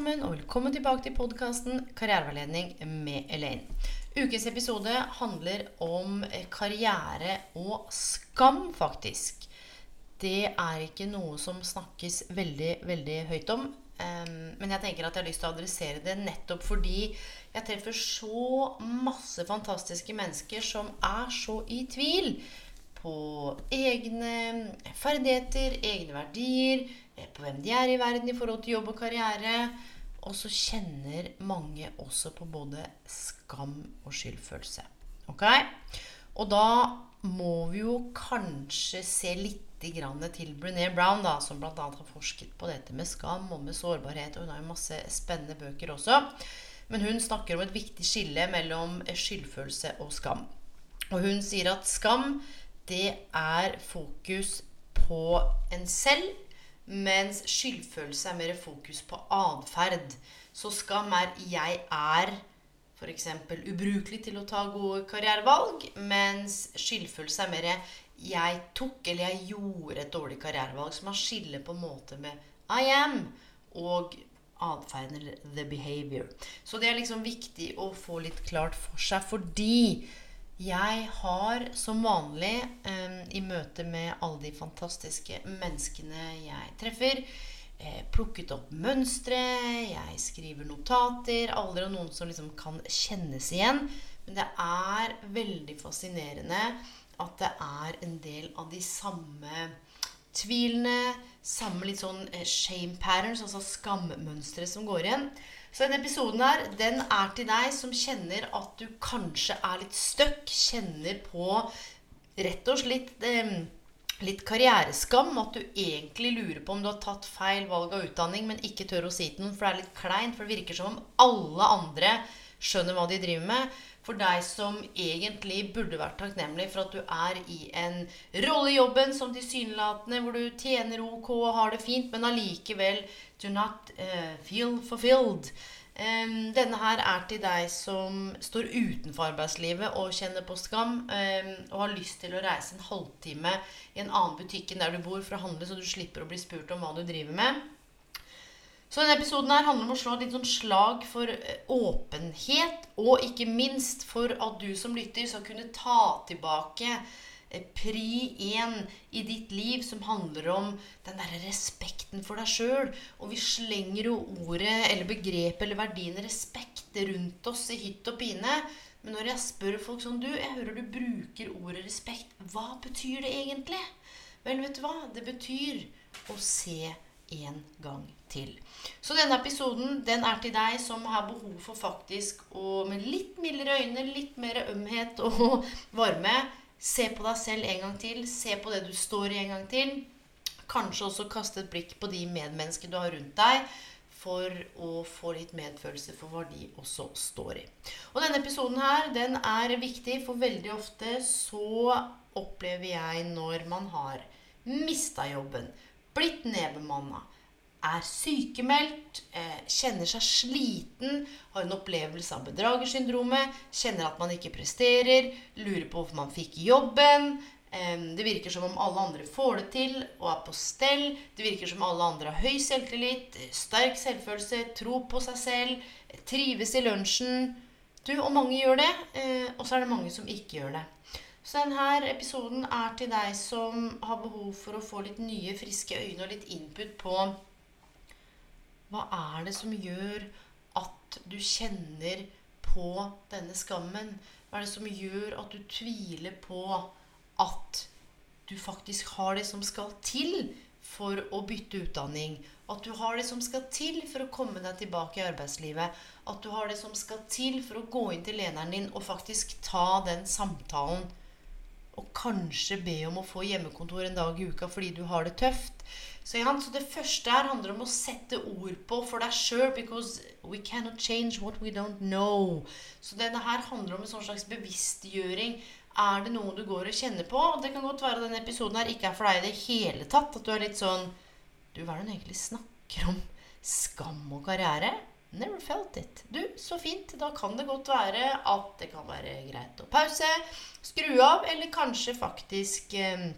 Sammen, og velkommen tilbake til podkasten Karriereveiledning med Elaine. Ukens episode handler om karriere og skam, faktisk. Det er ikke noe som snakkes veldig, veldig høyt om. Em, Men jeg tenker at jeg har lyst til å adressere det nettopp fordi jeg treffer så masse fantastiske mennesker som er så i tvil på egne ferdigheter, egne verdier, eh, på hvem de er i verden i forhold til jobb og karriere. Og så kjenner mange også på både skam og skyldfølelse. Ok? Og da må vi jo kanskje se litt til Brené Brown, da, som bl.a. har forsket på dette med skam og med sårbarhet. Og hun har jo masse spennende bøker også. Men hun snakker om et viktig skille mellom skyldfølelse og skam. Og hun sier at skam, det er fokus på en selv, mens skyldfølelse er mer fokus på atferd. Så skam er 'jeg er' f.eks. ubrukelig til å ta gode karrierevalg, mens skyldfølelse er mer 'jeg tok' eller 'jeg gjorde et dårlig karrierevalg', som har skille på en måte med 'I am' og atferden eller 'the behavior'. Så det er liksom viktig å få litt klart for seg, fordi jeg har som vanlig eh, i møte med alle de fantastiske menneskene jeg treffer, eh, plukket opp mønstre, jeg skriver notater, aldri noen som liksom kan kjennes igjen. Men det er veldig fascinerende at det er en del av de samme tvilene, samme litt sånn eh, shame patterns, altså skammønstre som går igjen. Så denne episoden her, den er til deg som kjenner at du kanskje er litt stuck, kjenner på rett og slett eh, litt karriereskam, at du egentlig lurer på om du har tatt feil valg av utdanning, men ikke tør å si til noen, for det er litt kleint, for det virker som om alle andre skjønner hva de driver med. For deg som egentlig burde vært takknemlig for at du er i en rolle i jobben som tilsynelatende, hvor du tjener ok og har det fint, men allikevel do not uh, feel fulfilled. Um, denne her er til deg som står utenfor arbeidslivet og kjenner på skam, um, og har lyst til å reise en halvtime i en annen butikk enn der du bor for å handle, så du slipper å bli spurt om hva du driver med. Så denne episoden her handler om å slå litt sånn slag for eh, åpenhet, og ikke minst for at du som lytter skal kunne ta tilbake eh, pri én i ditt liv som handler om den derre respekten for deg sjøl. Og vi slenger jo ordet eller begrepet eller verdien respekt rundt oss i hytt og pine. Men når jeg spør folk sånn Du, jeg hører du bruker ordet respekt. Hva betyr det egentlig? Vel, vet du hva? Det betyr å se en gang til. Så denne episoden den er til deg som har behov for faktisk å med litt mildere øyne, litt mer ømhet og varme se på deg selv en gang til. Se på det du står i en gang til. Kanskje også kaste et blikk på de medmennesker du har rundt deg. For å få litt medfølelse for hva de også står i. Og denne episoden her, den er viktig, for veldig ofte så opplever jeg når man har mista jobben, blitt nedbemanna, er sykemeldt, eh, kjenner seg sliten, har en opplevelse av bedragersyndromet, kjenner at man ikke presterer, lurer på hvorfor man fikk jobben. Eh, det virker som om alle andre får det til og er på stell. Det virker som alle andre har høy selvtillit, sterk selvfølelse, tro på seg selv, trives i lunsjen. Du, og mange gjør det, eh, og så er det mange som ikke gjør det. Så denne episoden er til deg som har behov for å få litt nye, friske øyne og litt input på hva er det som gjør at du kjenner på denne skammen? Hva er det som gjør at du tviler på at du faktisk har det som skal til for å bytte utdanning. At du har det som skal til for å komme deg tilbake i arbeidslivet. At du har det som skal til for å gå inn til lederen din og faktisk ta den samtalen. Og kanskje be om å få hjemmekontor en dag i uka fordi du har det tøft. Så, ja, så det første her handler om å sette ord på for deg sjøl. Because we cannot change what we don't know. Så denne her handler om en sånn slags bevisstgjøring. Er det noe du går og kjenner på? Det kan godt være denne episoden her ikke er for deg i det hele tatt. At du er litt sånn Du, hva er det hun egentlig snakker om? Skam og karriere? Never felt it. Du, så fint. Da kan det godt være at det kan være greit å pause, skru av, eller kanskje faktisk eh,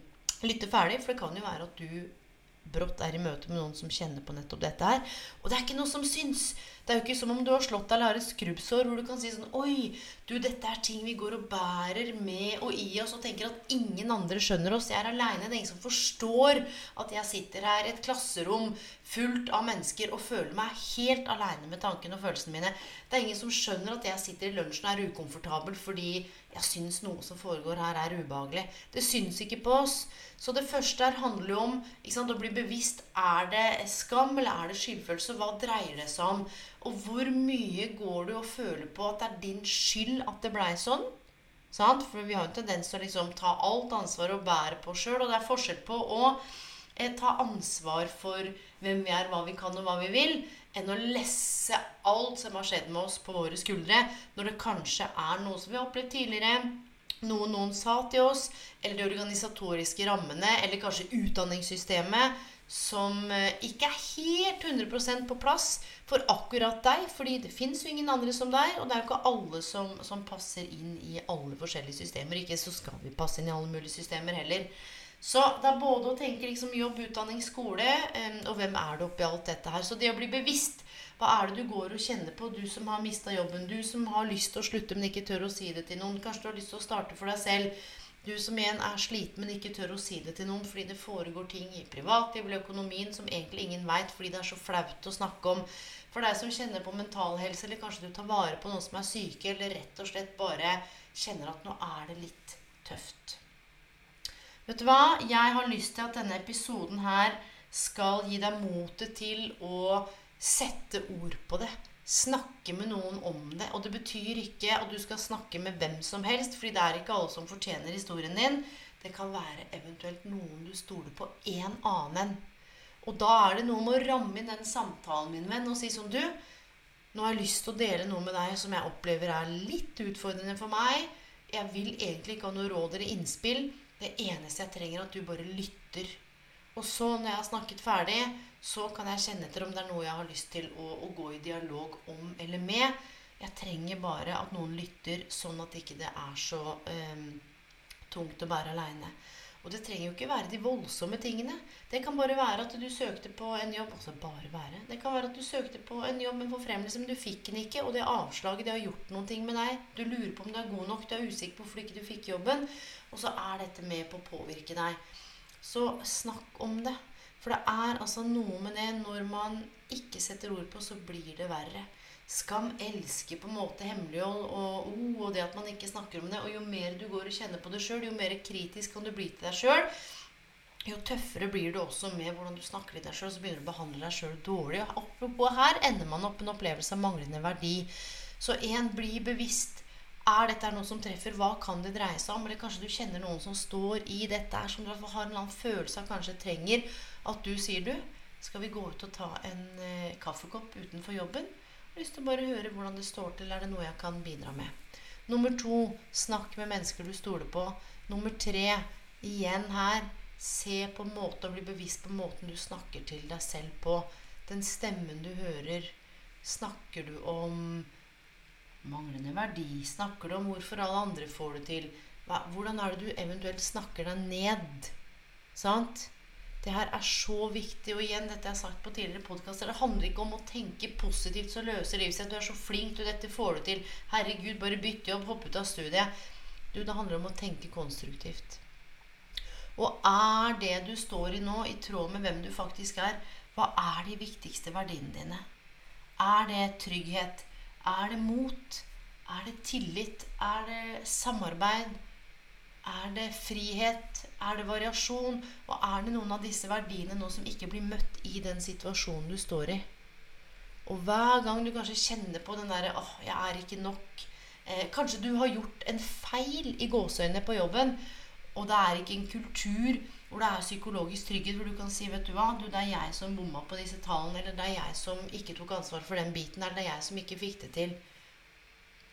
lytte ferdig. For det kan jo være at du brått er i møte med noen som kjenner på nettopp dette her. Og det er ikke noe som syns. Det er jo ikke som om du har slått deg eller har et skrubbsår hvor du kan si sånn Oi, du, dette er ting vi går og bærer med og i oss og tenker at ingen andre skjønner oss. Jeg er aleine. Det er ingen som forstår at jeg sitter her i et klasserom fullt av mennesker og føler meg helt aleine med tankene og følelsene mine. Det er ingen som skjønner at jeg sitter i lunsjen og er ukomfortabel fordi jeg syns noe som foregår her, er ubehagelig. Det syns ikke på oss. Så det første her handler jo om sant, å bli bevisst. Er det skam, eller er det skyldfølelse? Hva dreier det seg om? Og hvor mye går du og føler på at det er din skyld at det blei sånn? Sant? For vi har jo en tendens til å liksom ta alt ansvar og bære på sjøl. Og det er forskjell på å eh, ta ansvar for hvem vi er, hva vi kan og hva vi vil, enn å lesse alt som har skjedd med oss, på våre skuldre, når det kanskje er noe som vi har opplevd tidligere, noe noen sa til oss, eller de organisatoriske rammene, eller kanskje utdanningssystemet, som eh, ikke er helt 100% på plass for akkurat deg. fordi det fins jo ingen andre som deg, og det er jo ikke alle som, som, passer inn i alle forskjellige systemer. Ikke så skal vi passe inn i alle mulige systemer heller. Så det er både å tenke liksom jobb, utdanning, skole, um, og hvem er det oppi alt dette her. Så det å bli bevisst hva er det du går og kjenner på, du som har mista jobben, du som har lyst til å slutte, men ikke tør å si det til noen. Kanskje du har lyst til å starte for deg selv. Du som igjen er sliten, men ikke tør å si det til noen fordi det foregår ting i privatlivet eller økonomien som egentlig ingen veit fordi det er så flaut å snakke om. For deg som kjenner på mental helse, eller kanskje du tar vare på noen som er syke, eller rett og slett bare kjenner at nå er det litt tøft. Vet du hva? Jeg har lyst til at denne episoden her skal gi deg motet til å sette ord på det snakke med noen om det. Og det betyr ikke at du skal snakke med hvem som helst, fordi det er ikke alle som fortjener historien din. Det kan være eventuelt noen du stoler på en annen enn. Og da er det noe med å ramme inn den samtalen, min venn, og si som du Nå har jeg lyst til å dele noe med deg som jeg opplever er litt utfordrende for meg. Jeg vil egentlig ikke ha noe råd eller innspill. Det eneste jeg trenger, er at du bare lytter. Og så, når jeg har snakket ferdig, så kan jeg kjenne etter om det er noe jeg har lyst til å, å gå i dialog om eller med. Jeg trenger bare at noen lytter, sånn at ikke det ikke er så um, tungt å bære aleine. Og det trenger jo ikke være de voldsomme tingene. Det kan bare være at du søkte på en jobb Altså bare være. Det kan være at du søkte på en jobb med forfremmelse, men du fikk den ikke. Og det avslaget det har gjort noen ting med deg. Du lurer på om du er god nok, du er usikker på hvorfor ikke du fikk jobben. Og så er dette med på å påvirke deg. Så snakk om det. For det er altså noe med det når man ikke setter ord på, så blir det verre. Skam elsker på en måte hemmelighold og, oh, og det at man ikke snakker om det. Og jo mer du går og kjenner på det sjøl, jo mer kritisk kan du bli til deg sjøl. Jo tøffere blir du også med hvordan du snakker til deg sjøl. Så begynner du å behandle deg sjøl dårlig. Og her ender man opp en opplevelse av manglende verdi. Så én, bli bevisst. Er dette noe som treffer? Hva kan det dreie seg om? Eller kanskje du kjenner noen som står i dette som du har en følelse av kanskje trenger at du sier du, skal vi gå ut og ta en eh, kaffekopp utenfor jobben? Jeg har lyst til å bare høre hvordan det står til. Er det noe jeg kan bidra med? Nummer to snakk med mennesker du stoler på. Nummer tre igjen her se på en måte og bli bevisst på måten du snakker til deg selv på. Den stemmen du hører. Snakker du om manglende verdi? Snakker du om hvorfor alle andre får det til? Hvordan er det du eventuelt snakker deg ned? Sant? Det her er så viktig. Og igjen, dette jeg har sagt på tidligere podkaster, det handler ikke om å tenke positivt så løser livet seg. Du er så flink, du, dette får du til. Herregud, bare bytt jobb, hopp ut av studiet. Du, det handler om å tenke konstruktivt. Og er det du står i nå, i tråd med hvem du faktisk er? Hva er de viktigste verdiene dine? Er det trygghet? Er det mot? Er det tillit? Er det samarbeid? Er det frihet? Er det variasjon? Og er det noen av disse verdiene nå som ikke blir møtt i den situasjonen du står i? Og hver gang du kanskje kjenner på den derre 'Åh, jeg er ikke nok'. Eh, kanskje du har gjort en feil i gåseøynene på jobben, og det er ikke en kultur hvor det er psykologisk trygghet, hvor du kan si 'Vet du hva, du, det er jeg som bomma på disse tallene', eller 'det er jeg som ikke tok ansvar for den biten', eller 'det er jeg som ikke fikk det til'.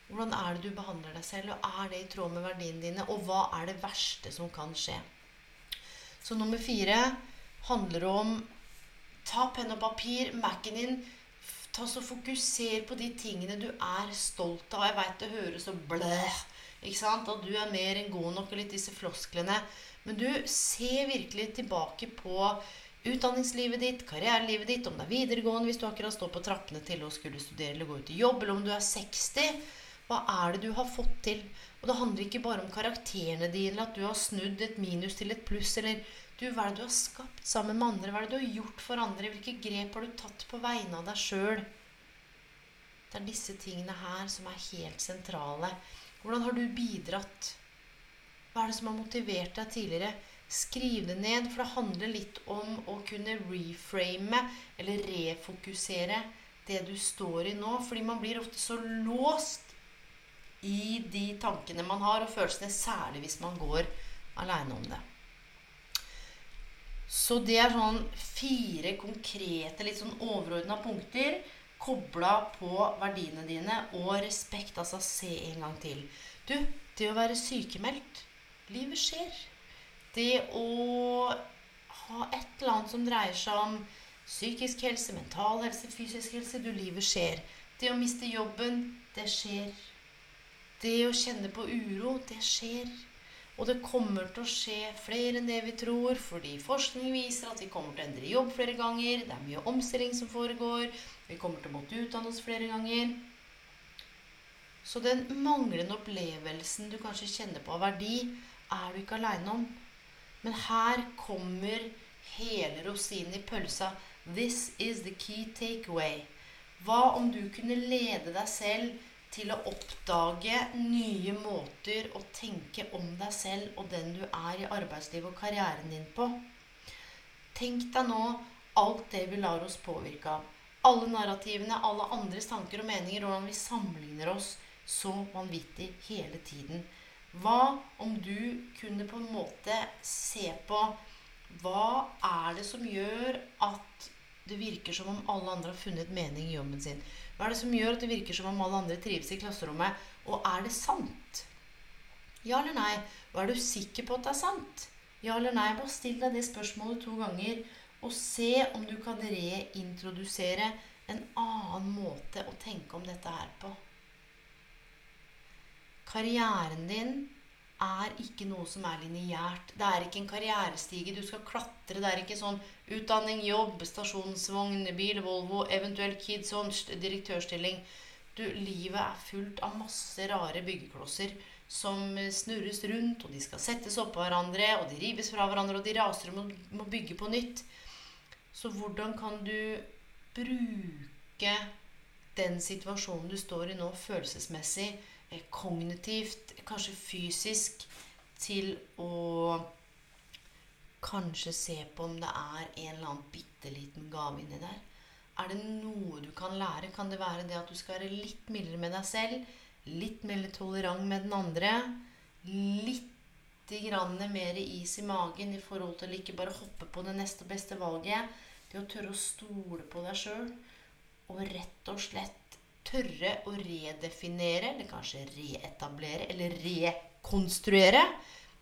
Hvordan er det du behandler deg selv, og er det i tråd med verdiene dine? Og hva er det verste som kan skje? Så nummer fire handler om ta penn og papir, Mac-en din. Ta så Fokuser på de tingene du er stolt av. Jeg veit det høres så blæh ikke sant? At du er mer enn god nok, og litt disse flosklene. Men du ser virkelig tilbake på utdanningslivet ditt, karrierelivet ditt, om det er videregående, hvis du akkurat står på trappene til å skulle studere eller gå ut i jobb, eller om du er 60 hva er det du har fått til? Og det handler ikke bare om karakterene dine, eller at du har snudd et minus til et pluss, eller du, hva er det du har skapt sammen med andre? Hva er det du har gjort for andre? Hvilke grep har du tatt på vegne av deg sjøl? Det er disse tingene her som er helt sentrale. Hvordan har du bidratt? Hva er det som har motivert deg tidligere? Skriv det ned, for det handler litt om å kunne reframe eller refokusere det du står i nå. Fordi man blir ofte så låst i de tankene man har, og følelsene, særlig hvis man går aleine om det. Så det er sånn fire konkrete, litt sånn overordna punkter kobla på verdiene dine og respekt. Altså se en gang til. Du, det å være sykemeldt Livet skjer. Det å ha et eller annet som dreier seg om psykisk helse, mental helse, fysisk helse Du, livet skjer. Det å miste jobben, det skjer. Det å kjenne på uro, det skjer. Og det kommer til å skje flere enn det vi tror, fordi forskning viser at vi kommer til å endre jobb flere ganger. Det er mye omstilling som foregår. Vi kommer til å måtte utdanne oss flere ganger. Så den manglende opplevelsen du kanskje kjenner på av verdi, er du ikke aleine om. Men her kommer hele rosinen i pølsa. This is the key takeaway. Hva om du kunne lede deg selv til å oppdage nye måter å tenke om deg selv og den du er i arbeidslivet og karrieren din på. Tenk deg nå alt det vi lar oss påvirke av. Alle narrativene, alle andres tanker og meninger, og hvordan vi sammenligner oss så vanvittig hele tiden. Hva om du kunne på en måte se på hva er det som gjør at det virker som om alle andre har funnet mening i jobben sin? Hva er det som gjør at det virker som om alle andre trives i klasserommet? Og er det sant? Ja eller nei? Og er du sikker på at det er sant? Ja eller nei? Bare still deg det spørsmålet to ganger, og se om du kan reintrodusere en annen måte å tenke om dette her på. Karrieren din er ikke noe som er lineært. Det er ikke en karrierestige du skal klatre. Det er ikke sånn utdanning, jobb, stasjonsvogn, bil, Volvo, eventuelt kids og direktørstilling. Du, livet er fullt av masse rare byggeklosser som snurres rundt, og de skal settes oppå hverandre, og de rives fra hverandre, og de raser og må, bygge på nytt. Så hvordan kan du bruke den situasjonen du står i nå, følelsesmessig, Eh, kognitivt, kanskje fysisk, til å kanskje se på om det er en eller annen bitte liten gave inni der. Er det noe du kan lære? Kan det være det at du skal være litt mildere med deg selv? Litt mer tolerant med den andre? Litt grann mer is i magen i forhold til å ikke bare hoppe på det neste beste valget? Det å tørre å stole på deg sjøl og rett og slett tørre å redefinere, eller kanskje reetablere, eller rekonstruere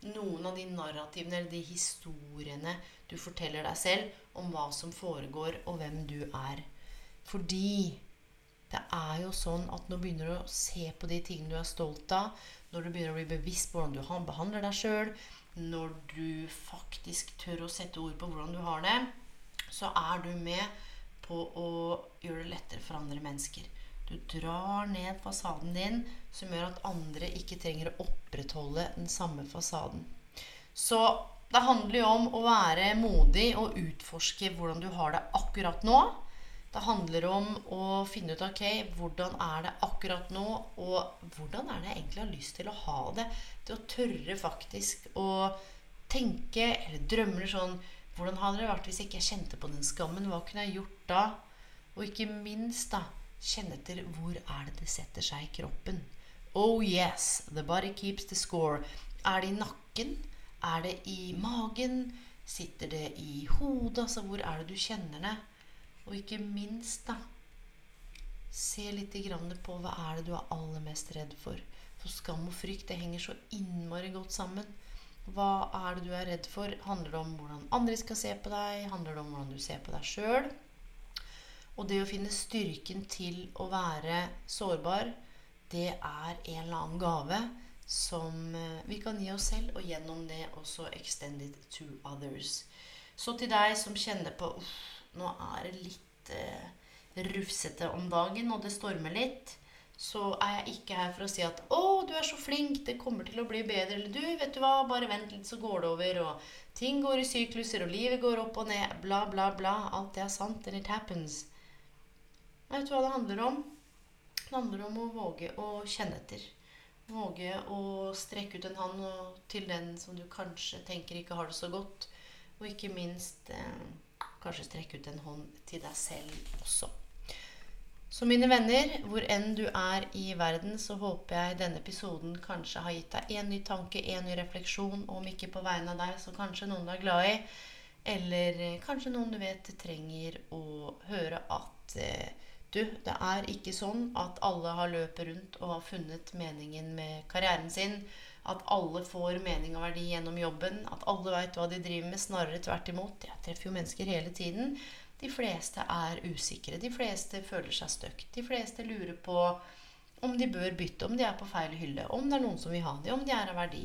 noen av de narrativene eller de historiene du forteller deg selv om hva som foregår, og hvem du er. Fordi det er jo sånn at når du begynner å se på de tingene du er stolt av, når du begynner å bli bevisst på hvordan du behandler deg sjøl, når du faktisk tør å sette ord på hvordan du har det, så er du med på å gjøre det lettere for andre mennesker. Du drar ned fasaden din, som gjør at andre ikke trenger å opprettholde den samme fasaden. Så det handler jo om å være modig og utforske hvordan du har det akkurat nå. Det handler om å finne ut ok, hvordan er det akkurat nå, og hvordan er det jeg egentlig har lyst til å ha det. Til å tørre faktisk å tenke eller drømme sånn Hvordan hadde det vært hvis jeg ikke kjente på den skammen? Hva kunne jeg gjort da? Og ikke minst da, kjenne etter hvor er det det setter seg i kroppen. Oh yes, the body keeps the score. Er det i nakken? Er det i magen? Sitter det i hodet? Altså, hvor er det du kjenner det? Og ikke minst, da Se litt på hva er det du er aller mest redd for. For skam og frykt det henger så innmari godt sammen. Hva er det du er redd for? Handler det om hvordan andre skal se på deg? Handler det om hvordan du ser på deg sjøl? Og det å finne styrken til å være sårbar, det er en eller annen gave som eh, vi kan gi oss selv, og gjennom det også extend it to others. Så til deg som kjenner på uff, nå er det litt eh, rufsete om dagen, og det stormer litt, så er jeg ikke her for å si at 'Å, du er så flink, det kommer til å bli bedre', eller 'Du, vet du hva, bare vent litt, så går det over', og 'ting går i sykluser, og livet går opp og ned', bla, bla, bla. Alt det er sant, and it happens. Vet du hva det handler om? Det handler om å våge å kjenne etter. Våge å strekke ut en hånd til den som du kanskje tenker ikke har det så godt. Og ikke minst eh, kanskje strekke ut en hånd til deg selv også. Så mine venner, hvor enn du er i verden, så håper jeg denne episoden kanskje har gitt deg en ny tanke, en ny refleksjon. Om ikke på vegne av deg, så kanskje noen du er glad i. Eller eh, kanskje noen du vet trenger å høre at eh, du, det er ikke sånn at alle har løpet rundt og har funnet meningen med karrieren sin. At alle får mening og verdi gjennom jobben. At alle veit hva de driver med. Snarere tvert imot. Jeg treffer jo mennesker hele tiden. De fleste er usikre. De fleste føler seg stuck. De fleste lurer på om de bør bytte, om de er på feil hylle, om det er noen som vil ha dem, om de er av verdi.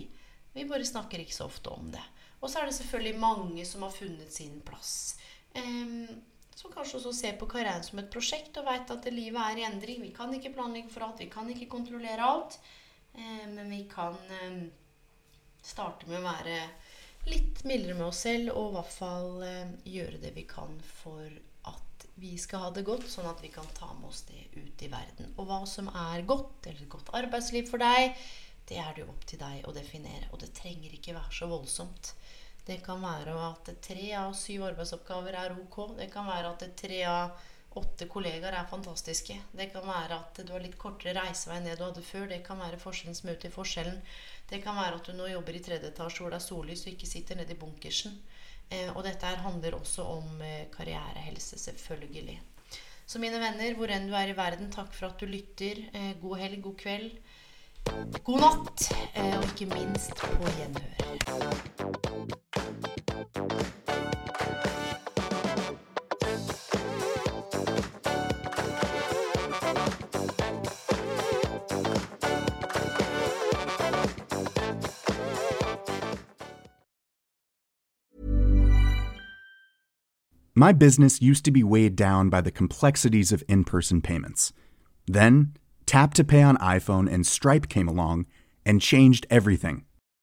Vi bare snakker ikke så ofte om det. Og så er det selvfølgelig mange som har funnet sin plass. Um, som kanskje også ser på karrieren som et prosjekt og veit at livet er i endring. Vi kan ikke planlegge for alt, vi kan ikke kontrollere alt. Eh, men vi kan eh, starte med å være litt mildere med oss selv og i hvert fall eh, gjøre det vi kan for at vi skal ha det godt, sånn at vi kan ta med oss det ut i verden. Og hva som er godt, eller et godt arbeidsliv for deg, det er det jo opp til deg å definere. Og det trenger ikke være så voldsomt. Det kan være at tre av syv arbeidsoppgaver er ok. Det kan være at tre av åtte kollegaer er fantastiske. Det kan være at du har litt kortere reisevei enn det du hadde før. Det kan være forskjellen som utgjør forskjellen. Det kan være at du nå jobber i tredje etasje hvor det er sollys og ikke sitter nede i bunkersen. Eh, og dette her handler også om eh, karrierehelse, selvfølgelig. Så mine venner, hvor enn du er i verden, takk for at du lytter. Eh, god helg, god kveld. God natt, og ikke minst på gjenhør. My business used to be weighed down by the complexities of in person payments. Then, Tap to Pay on iPhone and Stripe came along and changed everything.